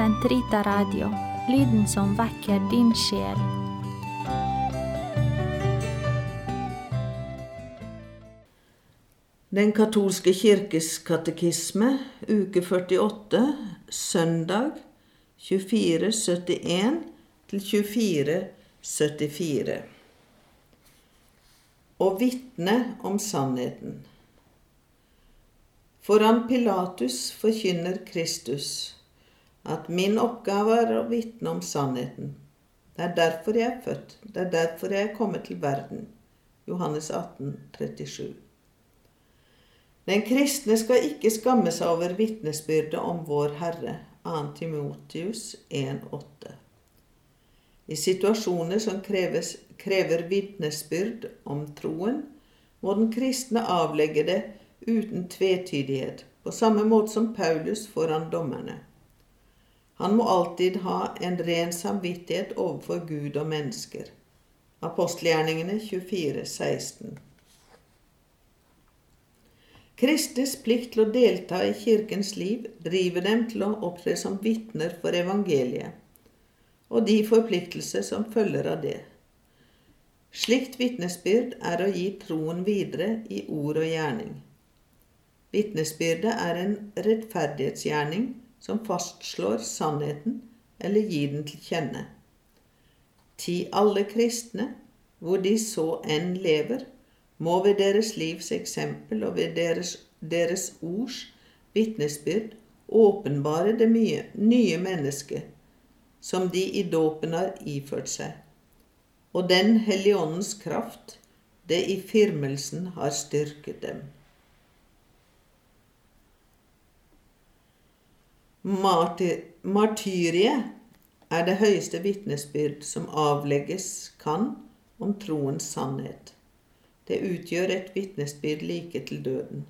Sentrita Radio, lyden som vekker din sjel. Den katolske kirkes katekisme, uke 48, søndag 2471 til 2474. Å vitne om sannheten. Foran Pilatus forkynner Kristus at min oppgave er å vitne om sannheten. Det er derfor jeg er født. Det er derfor jeg er kommet til verden. Johannes 18, 37. Den kristne skal ikke skamme seg over vitnesbyrdet om vår Herre. 2. Timotius 1,8. I situasjoner som kreves, krever vitnesbyrd om troen, må den kristne avlegge det uten tvetydighet, på samme måte som Paulus foran dommerne. Han må alltid ha en ren samvittighet overfor Gud og mennesker. Apostelgjerningene 24, 16. Kristes plikt til å delta i kirkens liv driver dem til å opptre som vitner for evangeliet, og de forpliktelser som følger av det. Slikt vitnesbyrd er å gi troen videre i ord og gjerning. Vitnesbyrdet er en rettferdighetsgjerning som fastslår sannheten eller gir den til kjenne. Ti alle kristne, hvor de så enn lever, må ved deres livs eksempel og ved deres, deres ords vitnesbyrd åpenbare det mye, nye mennesket som de i dåpen har iført seg, og den Hellige kraft det i firmelsen har styrket dem. Martyriet er det høyeste vitnesbyrd som avlegges kan om troens sannhet. Det utgjør et vitnesbyrd like til døden.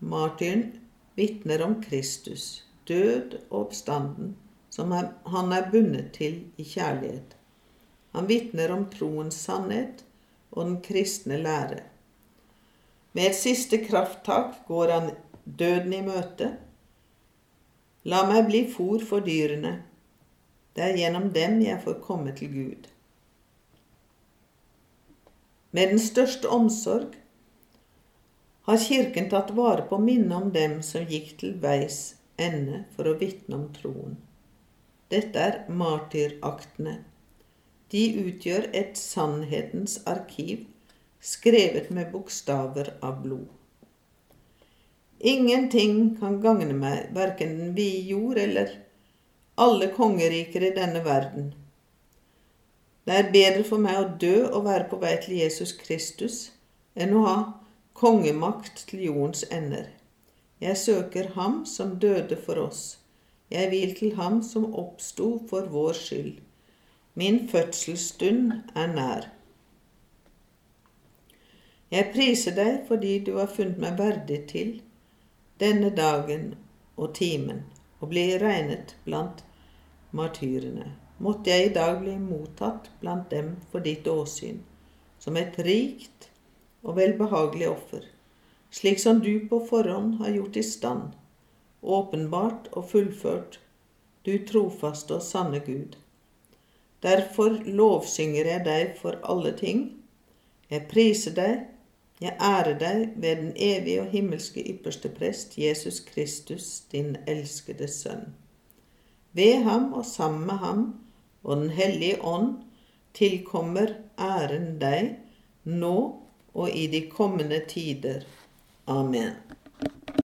Martyren vitner om Kristus, død og oppstanden, som han er bundet til i kjærlighet. Han vitner om troens sannhet og den kristne lære. Med et siste krafttak går han døden i møte La meg bli fôr for dyrene. Det er gjennom dem jeg får komme til Gud. Med den største omsorg har Kirken tatt vare på minnet om dem som gikk til veis ende for å vitne om troen. Dette er martyraktene. De utgjør et sannhetens arkiv skrevet med bokstaver av blod. Ingenting kan gagne meg, verken vi vide jord eller alle kongeriker i denne verden. Det er bedre for meg å dø og være på vei til Jesus Kristus enn å ha kongemakt til jordens ender. Jeg søker Ham som døde for oss. Jeg vil til Ham som oppsto for vår skyld. Min fødselsstund er nær. Jeg priser deg fordi du har funnet meg verdig til denne dagen og timen og bli regnet blant martyrene. Måtte jeg i dag bli mottatt blant dem for ditt åsyn, som et rikt og velbehagelig offer, slik som du på forhånd har gjort i stand, åpenbart og fullført, du trofaste og sanne Gud. Derfor lovsynger jeg deg for alle ting. Jeg priser deg jeg ærer deg ved den evige og himmelske ypperste prest, Jesus Kristus, din elskede Sønn. Ved ham og sammen med ham og Den hellige ånd tilkommer æren deg nå og i de kommende tider. Amen.